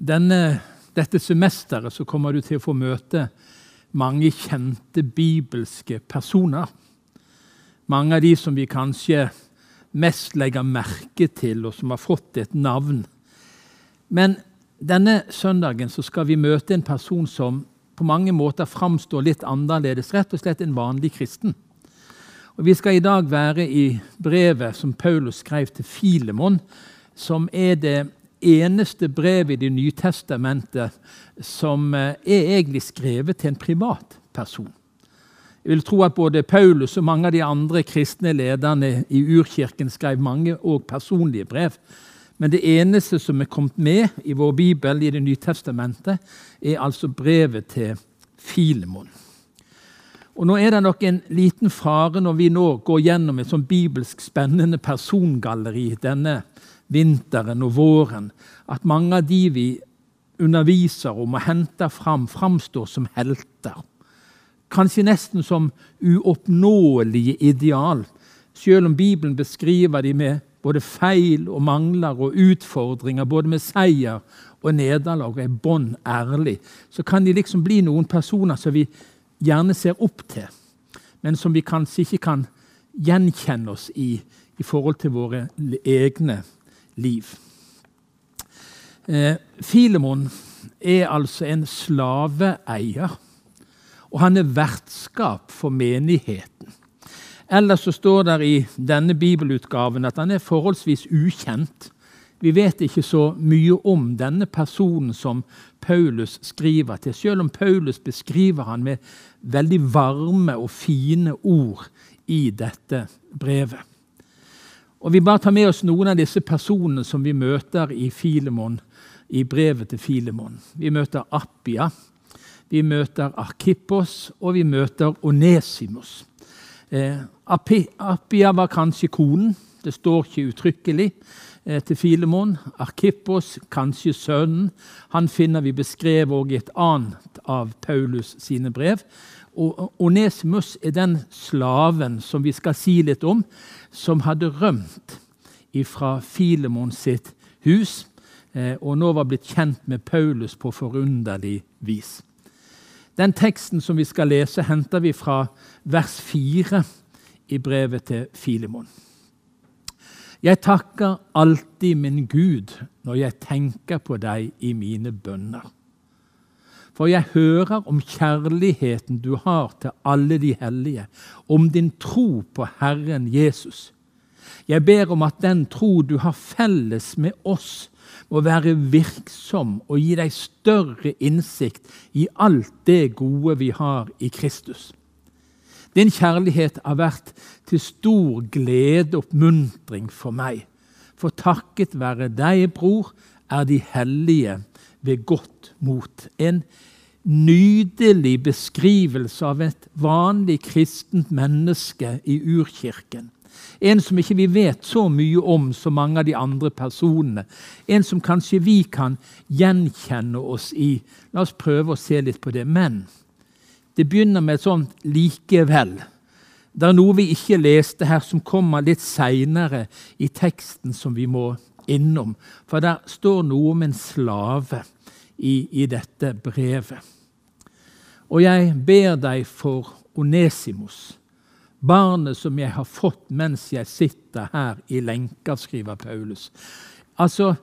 Denne, dette semesteret så kommer du til å få møte mange kjente bibelske personer. Mange av de som vi kanskje mest legger merke til, og som har fått et navn. Men denne søndagen så skal vi møte en person som på mange måter framstår litt annerledes, rett og slett en vanlig kristen. Og Vi skal i dag være i brevet som Paulus skrev til Filemon, som er det eneste brevet i Det nye testamentet som eh, er egentlig skrevet til en privatperson. Jeg vil tro at både Paulus og mange av de andre kristne lederne i urkirken skrev mange og personlige brev. Men det eneste som er kommet med i vår bibel i Det nye testamentet, er altså brevet til Filemon. Og Nå er det nok en liten fare når vi nå går gjennom et sånn bibelsk spennende persongalleri denne vinteren og våren, at mange av de vi underviser om og henter fram, framstår som helter. Kanskje nesten som uoppnåelige ideal, selv om Bibelen beskriver de med både feil og mangler og utfordringer, både med seier og nederlag, og er bånn ærlig, så kan de liksom bli noen personer som vi gjerne ser opp til, men som vi kanskje ikke kan gjenkjenne oss i i forhold til våre egne liv. Eh, Filemon er altså en slaveeier, og han er vertskap for menigheten. Ellers så står det i denne bibelutgaven at han er forholdsvis ukjent. Vi vet ikke så mye om denne personen som Paulus skriver til, selv om Paulus beskriver han med veldig varme og fine ord i dette brevet. Og Vi bare tar med oss noen av disse personene som vi møter i Filemon, i brevet til Filemon. Vi møter Appia, vi møter Arkippos, og vi møter Onesimos. Eh, Appia var kanskje konen. Det står ikke uttrykkelig eh, til Filemon. Arkippos, kanskje sønnen. Han finner vi beskrevet i et annet av Paulus sine brev. Og Onesimus er den slaven som vi skal si litt om, som hadde rømt fra Filemon sitt hus, eh, og nå var blitt kjent med Paulus på forunderlig vis. Den teksten som vi skal lese, henter vi fra vers 4 i brevet til Filemon. Jeg takker alltid min Gud når jeg tenker på deg i mine bønner. For jeg hører om kjærligheten du har til alle de hellige, om din tro på Herren Jesus. Jeg ber om at den tro du har felles med oss, må være virksom og gi deg større innsikt i alt det gode vi har i Kristus. Din kjærlighet har vært til stor glede og oppmuntring for meg. For takket være deg, bror, er de hellige ved godt mot. En nydelig beskrivelse av et vanlig kristent menneske i urkirken. En som ikke vi vet så mye om som mange av de andre personene. En som kanskje vi kan gjenkjenne oss i. La oss prøve å se litt på det. Men det begynner med et sånt 'likevel'. Det er noe vi ikke leste her, som kommer litt seinere i teksten som vi må innom. For der står noe om en slave i, i dette brevet. Og jeg ber deg for Onesimos, barnet som jeg har fått mens jeg sitter her i lenka, skriver Paulus. Altså,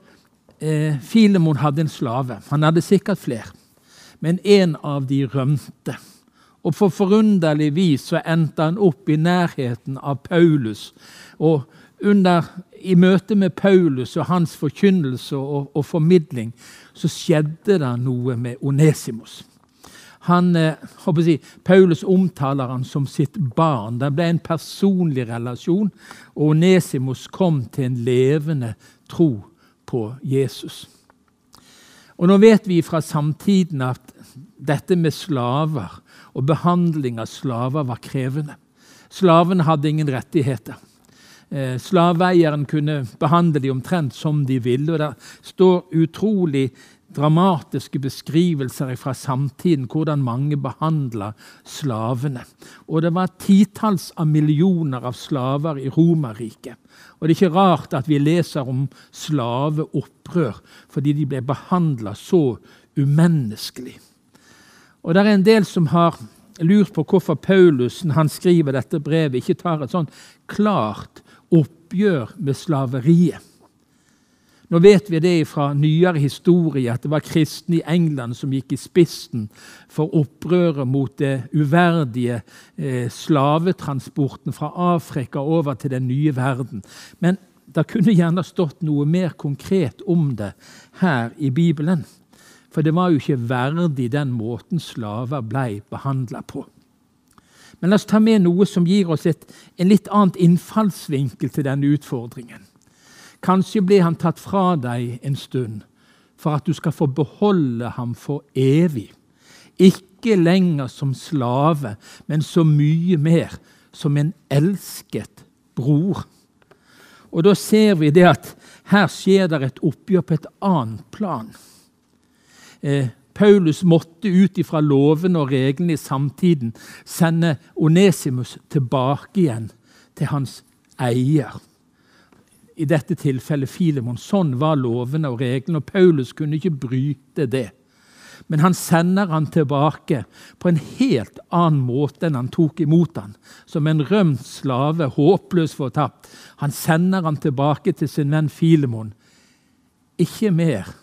eh, Filemon hadde en slave. Han hadde sikkert flere. Men en av de rømte. Og på forunderlig vis så endte han opp i nærheten av Paulus. Og under, i møte med Paulus og hans forkynnelse og, og formidling så skjedde det noe med Onesimos. Han, eh, si, Paulus omtaler han som sitt barn. Det ble en personlig relasjon, og Onesimos kom til en levende tro på Jesus. Og Nå vet vi fra samtiden at dette med slaver og behandling av slaver var krevende. Slavene hadde ingen rettigheter. Eh, slaveeieren kunne behandle dem omtrent som de ville. og Det står utrolig dramatiske beskrivelser fra samtiden, hvordan mange behandla slavene. Og det var titalls av millioner av slaver i Romerriket. Og det er ikke rart at vi leser om slaveopprør, fordi de ble behandla så umenneskelig. Og det er en del som har lurt på hvorfor Paulus når han skriver dette brevet, ikke tar et sånn klart oppgjør med slaveriet. Nå vet vi det fra nyere historie at det var kristne i England som gikk i spissen for opprøret mot det uverdige eh, slavetransporten fra Afrika over til den nye verden. Men det kunne gjerne stått noe mer konkret om det her i Bibelen. For det var jo ikke verdig den måten slaver ble behandla på. Men la oss ta med noe som gir oss et, en litt annet innfallsvinkel til denne utfordringen. Kanskje blir han tatt fra deg en stund for at du skal få beholde ham for evig. Ikke lenger som slave, men så mye mer som en elsket bror. Og da ser vi det at her skjer det et oppgjør på et annet plan. Eh, Paulus måtte ut ifra lovene og reglene i samtiden sende Onesimus tilbake igjen til hans eier. I dette tilfellet Filemon. Sånn var lovene og reglene, og Paulus kunne ikke bryte det. Men han sender han tilbake på en helt annen måte enn han tok imot han. Som en rømt slave, håpløs fortapt. Han sender han tilbake til sin venn Filemon. Ikke mer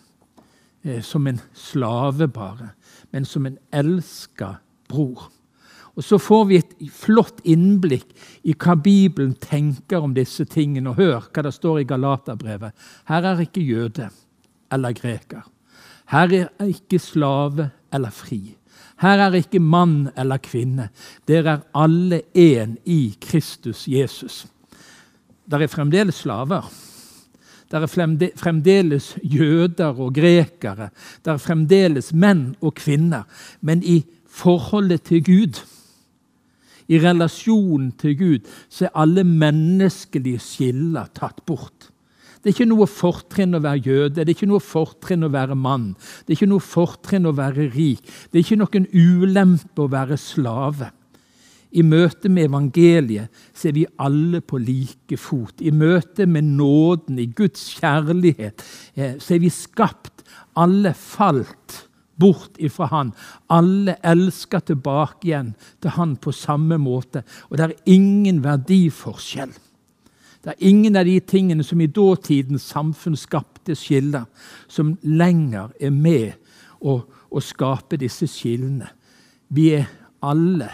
som en slave, bare, men som en elska bror. Og Så får vi et flott innblikk i hva Bibelen tenker om disse tingene. Og hør hva det står i Galaterbrevet. Her er ikke jøde eller greker. Her er ikke slave eller fri. Her er ikke mann eller kvinne. Dere er alle én i Kristus Jesus. Der er fremdeles slaver. Det er fremdeles jøder og grekere. Det er fremdeles menn og kvinner. Men i forholdet til Gud, i relasjonen til Gud, så er alle menneskelige skiller tatt bort. Det er ikke noe fortrinn å være jøde, det er ikke noe fortrinn å være mann. Det er ikke noe fortrinn å være rik. Det er ikke noen ulempe å være slave. I møte med evangeliet så er vi alle på like fot. I møte med nåden, i Guds kjærlighet, eh, så er vi skapt. Alle falt bort ifra Han. Alle elsker tilbake igjen til Han på samme måte. Og det er ingen verdiforskjell. Det er ingen av de tingene som i dåtidens samfunn skapte skiller, som lenger er med å, å skape disse skillene. Vi er alle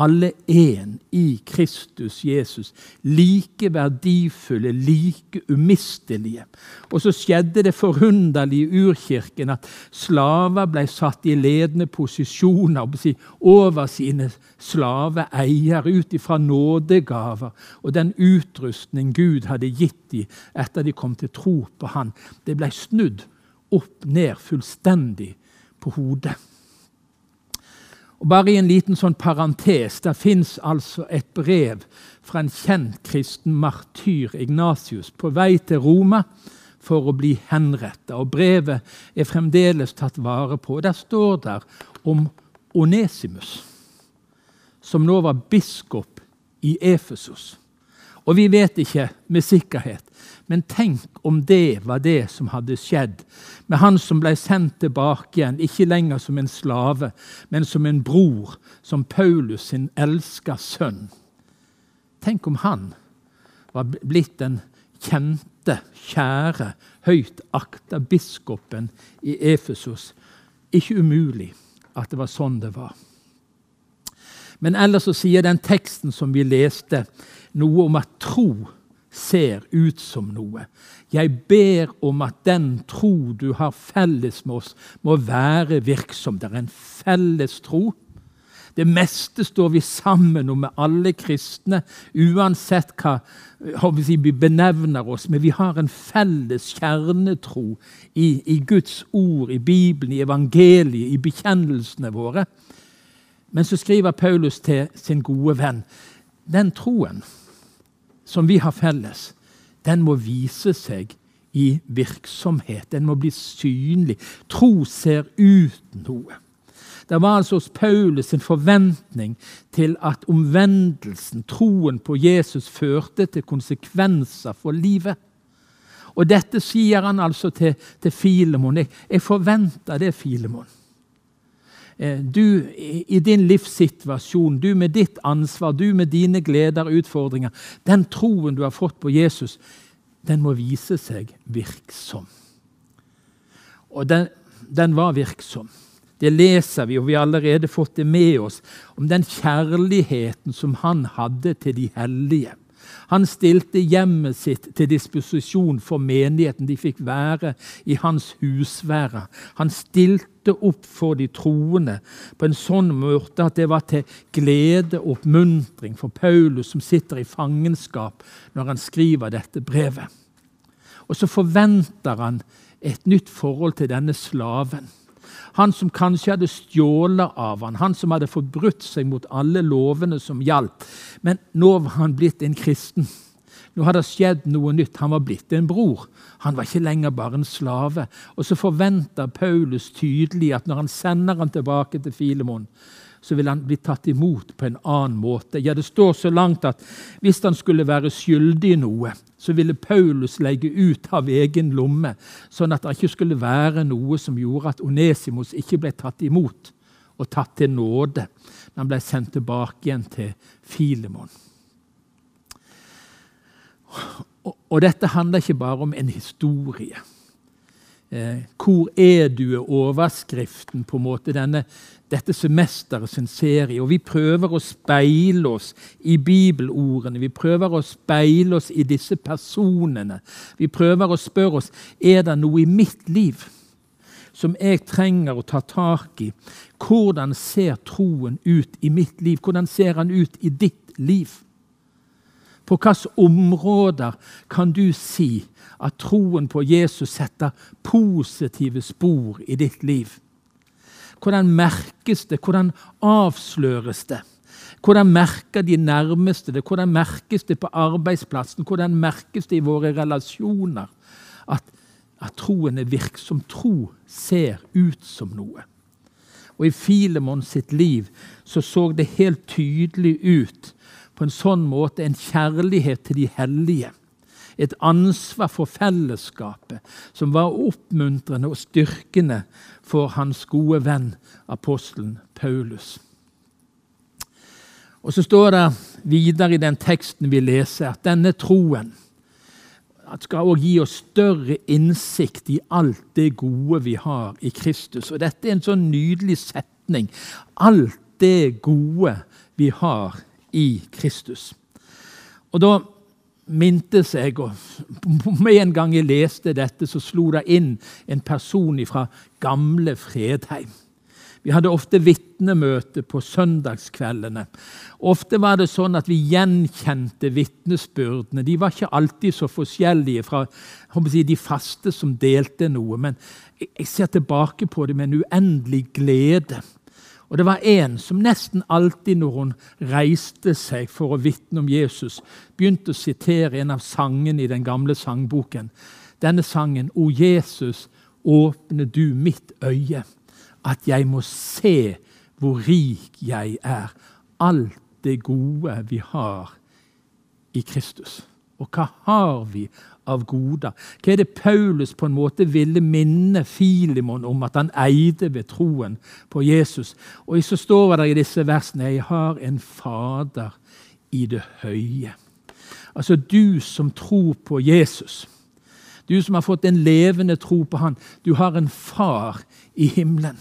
alle én i Kristus Jesus. Like verdifulle, like umistelige. Og så skjedde det forunderlige i urkirken at slaver ble satt i ledende posisjoner over sine slaveeiere ut ifra nådegaver og den utrustning Gud hadde gitt dem etter de kom til tro på Han. Det ble snudd opp ned fullstendig på hodet. Og Bare i en liten sånn parentes der fins altså et brev fra en kjent kristen martyr, Ignatius, på vei til Roma for å bli henrettet. Og brevet er fremdeles tatt vare på. Der står det om Onesimus, som nå var biskop i Efesos. Og vi vet ikke med sikkerhet men tenk om det var det som hadde skjedd med han som ble sendt tilbake igjen, ikke lenger som en slave, men som en bror, som Paulus sin elska sønn. Tenk om han var blitt den kjente, kjære, høyt akta biskopen i Efesos. Ikke umulig at det var sånn det var. Men ellers så sier den teksten som vi leste, noe om at tro ser ut som noe. Jeg ber om at den tro du har felles med oss, må være virksom. Det er en felles tro. Det meste står vi sammen om med alle kristne, uansett hva vi benevner oss. Men vi har en felles kjernetro i, i Guds ord, i Bibelen, i evangeliet, i bekjennelsene våre. Men så skriver Paulus til sin gode venn den troen som vi har felles, den må vise seg i virksomhet. Den må bli synlig. Tro ser ut noe. Det var altså hos Paulus en forventning til at omvendelsen, troen på Jesus, førte til konsekvenser for livet. Og dette sier han altså til, til Filemon. Jeg, jeg forventer det, Filemon. Eh, du i din livssituasjon, du med ditt ansvar, du med dine gleder og utfordringer, den troen du har fått på Jesus, den må vise seg virksom. Og den, den var virksom. Det leser vi, og vi har allerede fått det med oss, om den kjærligheten som han hadde til de hellige. Han stilte hjemmet sitt til disposisjon for menigheten. De fikk være i hans husvære. Han stilte opp for de troende på en sånn måte at det var til glede og oppmuntring for Paulus, som sitter i fangenskap når han skriver dette brevet. Og så forventer han et nytt forhold til denne slaven. Han som kanskje hadde stjålet av han, han som hadde forbrutt seg mot alle lovene som gjaldt. Men nå var han blitt en kristen. Nå hadde det skjedd noe nytt. Han var blitt en bror. Han var ikke lenger bare en slave. Og så forventer Paulus tydelig at når han sender han tilbake til Filemon, så vil han bli tatt imot på en annen måte. Ja, Det står så langt at hvis han skulle være skyldig i noe, så ville Paulus legge ut av egen lomme, sånn at det ikke skulle være noe som gjorde at Onesimos ikke ble tatt imot og tatt til nåde. Men han ble sendt tilbake igjen til Filemon. Og dette handler ikke bare om en historie. Eh, hvor er du? er overskriften på en måte denne, dette semesteret sin serie. Og vi prøver å speile oss i bibelordene. Vi prøver å speile oss i disse personene. Vi prøver å spørre oss er det noe i mitt liv som jeg trenger å ta tak i. Hvordan ser troen ut i mitt liv? Hvordan ser han ut i ditt liv? På hvilke områder kan du si at troen på Jesus setter positive spor i ditt liv? Hvordan merkes det? Hvordan avsløres det? Hvordan merker de nærmeste det? Hvordan merkes det på arbeidsplassen? Hvordan merkes det i våre relasjoner at, at troen er virksom? Tro ser ut som noe. Og I Filemon sitt liv så, så det helt tydelig ut på en sånn måte en kjærlighet til de hellige. Et ansvar for fellesskapet som var oppmuntrende og styrkende for hans gode venn, apostelen Paulus. Og Så står det videre i den teksten vi leser, at denne troen skal også gi oss større innsikt i alt det gode vi har i Kristus. Og Dette er en sånn nydelig setning. Alt det gode vi har i Kristus. Og da mintes jeg, og med en gang jeg leste dette, så slo det inn en person fra gamle Fredheim. Vi hadde ofte vitnemøte på søndagskveldene. Ofte var det sånn at vi gjenkjente vitnesbyrdene. De var ikke alltid så forskjellige fra si, de faste som delte noe. Men jeg ser tilbake på det med en uendelig glede. Og det var en som nesten alltid når hun reiste seg for å vitne om Jesus, begynte å sitere en av sangene i den gamle sangboken. Denne sangen, O Jesus, åpne du mitt øye, at jeg må se hvor rik jeg er. Alt det gode vi har i Kristus. Og hva har vi av goder? Hva er det Paulus på en måte ville minne Filimon om at han eide ved troen på Jesus? Og så står det i disse versene Jeg har en Fader i det høye. Altså du som tror på Jesus. Du som har fått en levende tro på han. Du har en far i himmelen.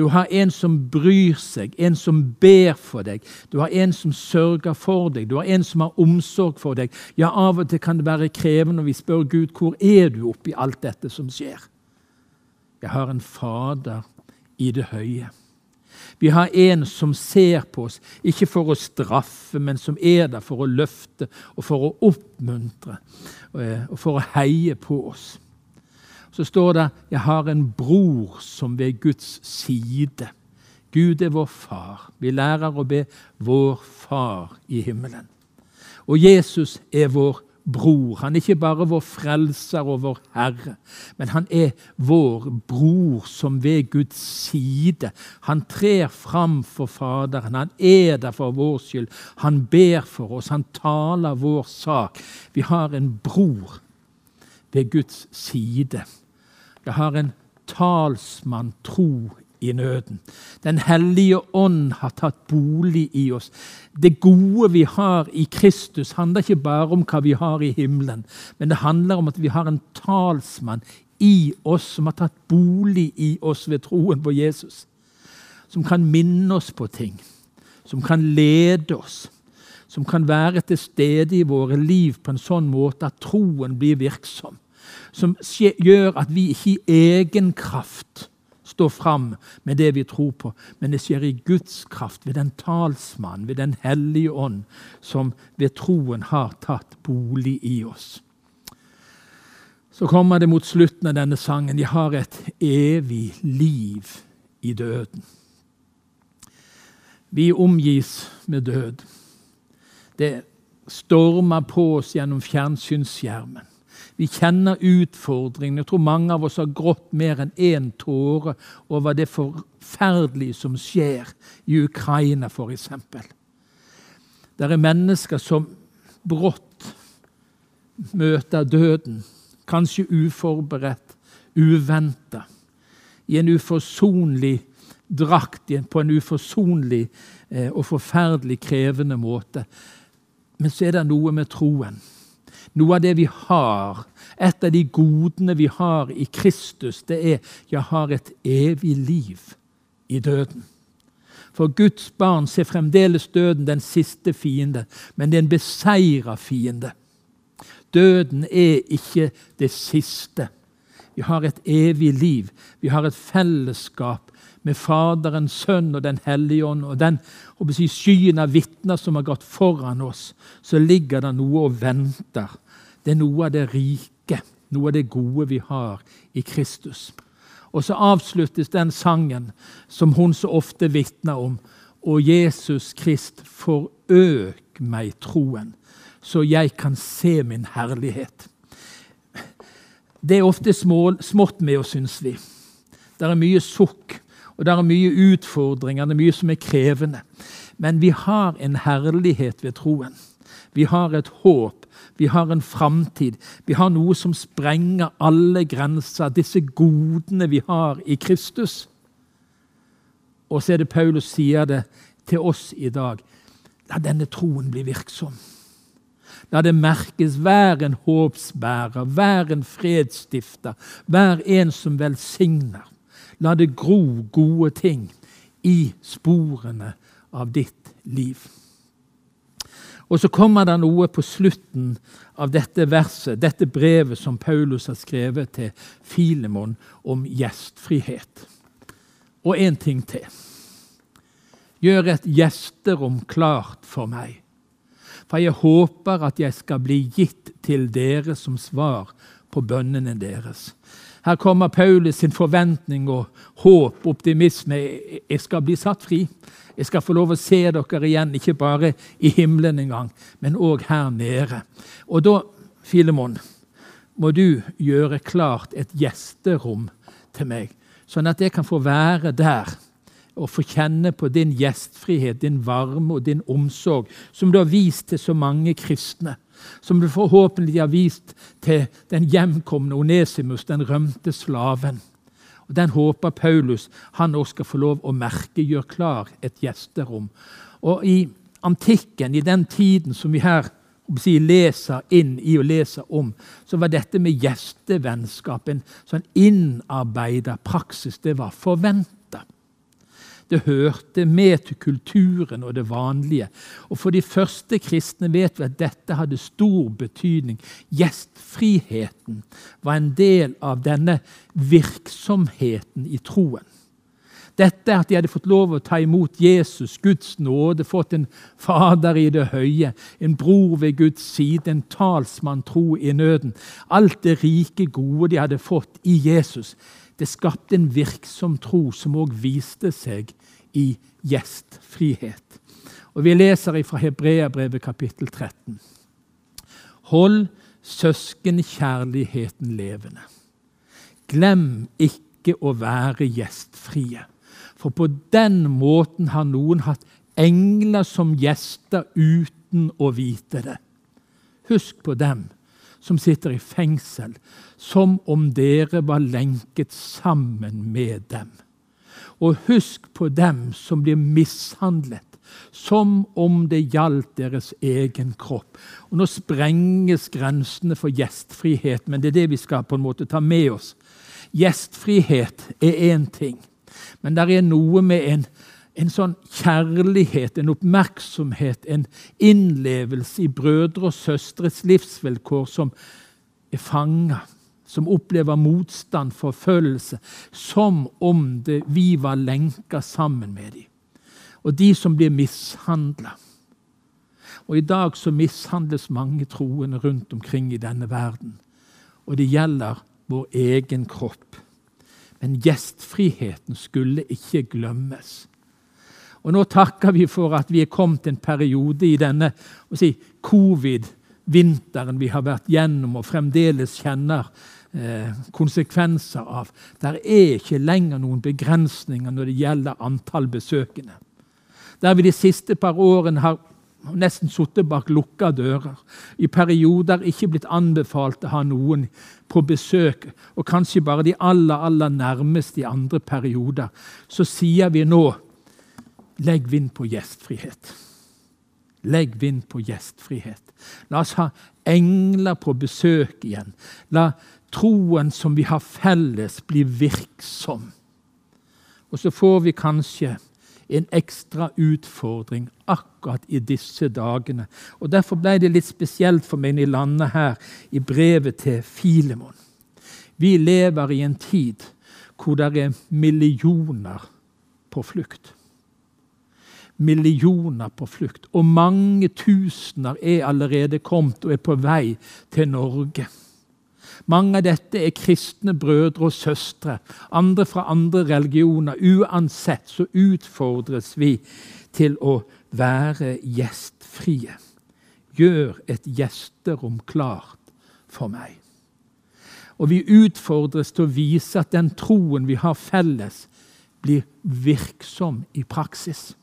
Du har en som bryr seg, en som ber for deg. Du har en som sørger for deg, du har en som har omsorg for deg. Ja, Av og til kan det være krevende når vi spør Gud hvor er du oppi alt dette som skjer. Jeg har en Fader i det høye. Vi har en som ser på oss, ikke for å straffe, men som er der for å løfte og for å oppmuntre eh, og for å heie på oss så står det 'Jeg har en bror som ved Guds side'. Gud er vår far. Vi lærer å be 'Vår Far i himmelen'. Og Jesus er vår bror. Han er ikke bare vår frelser og vår Herre, men han er vår bror som ved Guds side. Han trer fram for Faderen. Han er der for vår skyld. Han ber for oss. Han taler vår sak. Vi har en bror ved Guds side. Det har en talsmann, tro i nøden. Den hellige ånd har tatt bolig i oss. Det gode vi har i Kristus, handler ikke bare om hva vi har i himmelen, men det handler om at vi har en talsmann i oss som har tatt bolig i oss ved troen på Jesus. Som kan minne oss på ting, som kan lede oss, som kan være til stede i våre liv på en sånn måte at troen blir virksom. Som gjør at vi ikke i egen kraft står fram med det vi tror på, men det skjer i Guds kraft, ved den talsmann, ved Den hellige ånd, som ved troen har tatt bolig i oss. Så kommer det mot slutten av denne sangen. De har et evig liv i døden. Vi omgis med død. Det stormer på oss gjennom fjernsynsskjermen. Vi kjenner utfordringene. Jeg tror mange av oss har grått mer enn én tåre over det forferdelige som skjer i Ukraina, f.eks. Det er mennesker som brått møter døden, kanskje uforberedt, uventa, i en uforsonlig drakt, på en uforsonlig eh, og forferdelig krevende måte. Men så er det noe med troen noe av det vi har, et av de godene vi har i Kristus, det er jeg har et evig liv i døden. For Guds barn ser fremdeles døden den siste fiende, men det er en beseira fiende. Døden er ikke det siste. Vi har et evig liv. Vi har et fellesskap med Faderen, Sønn og Den hellige ånd. Og den si, skyen av vitner som har gått foran oss, så ligger det noe og venter. Det er noe av det rike, noe av det gode vi har i Kristus. Og så avsluttes den sangen som hun så ofte vitner om. Og Jesus Krist, forøk meg troen, så jeg kan se min herlighet. Det er ofte små, smått med oss, syns vi. Det er mye sukk og det er mye utfordringer, det er mye som er krevende. Men vi har en herlighet ved troen. Vi har et håp, vi har en framtid. Vi har noe som sprenger alle grenser, disse godene vi har i Kristus. Og så er det Paulus sier det til oss i dag. La denne troen bli virksom. La det merkes. Vær en håpsbærer, vær en fredsstifter, vær en som velsigner. La det gro gode ting i sporene av ditt liv. Og så kommer det noe på slutten av dette verset, dette brevet som Paulus har skrevet til Filemon om gjestfrihet. Og én ting til. Gjør et gjesterom klart for meg. For jeg håper at jeg skal bli gitt til dere som svar på bønnene deres. Her kommer Paulus sin forventning og håp, optimisme. Jeg skal bli satt fri. Jeg skal få lov å se dere igjen, ikke bare i himmelen engang, men òg her nede. Og da, Filemon, må du gjøre klart et gjesterom til meg, sånn at jeg kan få være der og få kjenne på din gjestfrihet, din varme og din omsorg, som du har vist til så mange kristne som du forhåpentlig har vist til den hjemkomne Onesimus, den rømte slaven. Og Den håper Paulus han også skal få lov å merke, gjør klar et gjesterom. Og I antikken, i den tiden som vi her leser inn i og leser om, så var dette med gjestevennskap en sånn innarbeida praksis. Det var forventa. Det hørte med til kulturen og det vanlige. Og For de første kristne vet vi at dette hadde stor betydning. Gjestfriheten var en del av denne virksomheten i troen. Dette at de hadde fått lov å ta imot Jesus, Guds nåde, fått en Fader i det høye, en bror ved Guds side, en talsmann tro i nøden. Alt det rike, gode de hadde fått i Jesus. Det skapte en virksom tro som òg viste seg i gjestfrihet. Og Vi leser fra Hebreabrevet kapittel 13. Hold søskenkjærligheten levende. Glem ikke å være gjestfrie. For på den måten har noen hatt engler som gjester uten å vite det. Husk på dem som sitter i fengsel, som om dere var lenket sammen med dem. Og husk på dem som blir mishandlet, som om det gjaldt deres egen kropp. Og Nå sprenges grensene for gjestfrihet, men det er det vi skal på en måte ta med oss. Gjestfrihet er én ting, men det er noe med en, en sånn kjærlighet, en oppmerksomhet, en innlevelse i brødre og søstres livsvilkår som er fanga, som opplever motstand, forfølgelse, som om det, vi var lenka sammen med dem. Og de som blir mishandla. Og i dag så mishandles mange troende rundt omkring i denne verden. Og det gjelder vår egen kropp. Men gjestfriheten skulle ikke glemmes. Og nå takker vi for at vi er kommet en periode i denne si, covid-vinteren vi har vært gjennom og fremdeles kjenner konsekvenser av. Der er ikke lenger noen begrensninger når det gjelder antall besøkende. Der vi de siste par årene har nesten sittet bak lukka dører. I perioder ikke blitt anbefalt å ha noen på besøk, og kanskje bare de aller, aller nærmeste i andre perioder. Så sier vi nå legg vind på gjestfrihet. Legg vind på gjestfrihet. La oss ha engler på besøk igjen. La troen som vi har felles, blir virksom. Og så får vi kanskje en ekstra utfordring akkurat i disse dagene. Og Derfor ble det litt spesielt for meg i landet her i brevet til Filemon. Vi lever i en tid hvor det er millioner på flukt. Millioner på flukt. Og mange tusener er allerede kommet og er på vei til Norge. Mange av dette er kristne brødre og søstre, andre fra andre religioner. Uansett så utfordres vi til å være gjestfrie. Gjør et gjesterom klart for meg. Og vi utfordres til å vise at den troen vi har felles, blir virksom i praksis.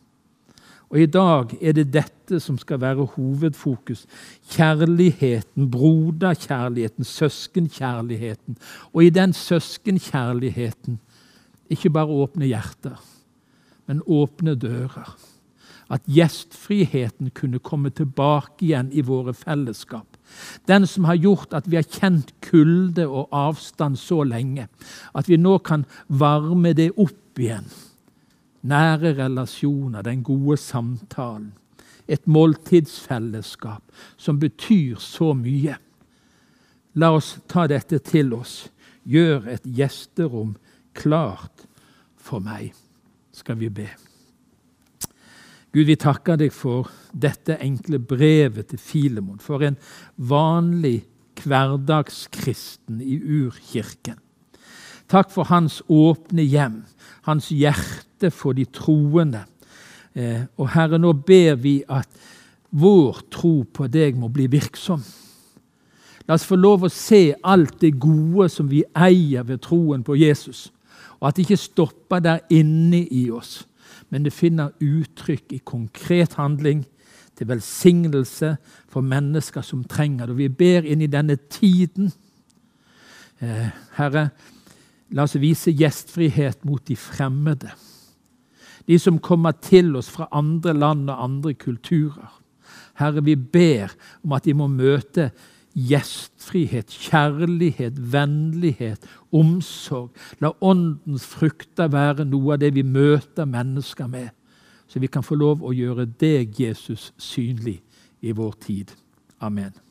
Og i dag er det dette som skal være hovedfokus. Kjærligheten, broderkjærligheten, søskenkjærligheten. Og i den søskenkjærligheten ikke bare åpne hjerter, men åpne dører. At gjestfriheten kunne komme tilbake igjen i våre fellesskap. Den som har gjort at vi har kjent kulde og avstand så lenge. At vi nå kan varme det opp igjen nære relasjoner, den gode samtalen. Et måltidsfellesskap som betyr så mye. La oss ta dette til oss. Gjør et gjesterom klart for meg, skal vi be. Gud, vi takker deg for dette enkle brevet til Filemon, for en vanlig hverdagskristen i urkirken. Takk for hans åpne hjem, hans hjerte for de troende. Eh, og Herre, nå ber vi at vår tro på deg må bli virksom. La oss få lov å se alt det gode som vi eier ved troen på Jesus, og at det ikke stopper der inne i oss, men det finner uttrykk i konkret handling til velsignelse for mennesker som trenger det. Og vi ber inn i denne tiden. Eh, Herre, La oss vise gjestfrihet mot de fremmede. De som kommer til oss fra andre land og andre kulturer. Herre, vi ber om at de må møte gjestfrihet, kjærlighet, vennlighet, omsorg. La åndens frukter være noe av det vi møter mennesker med, så vi kan få lov å gjøre deg, Jesus, synlig i vår tid. Amen.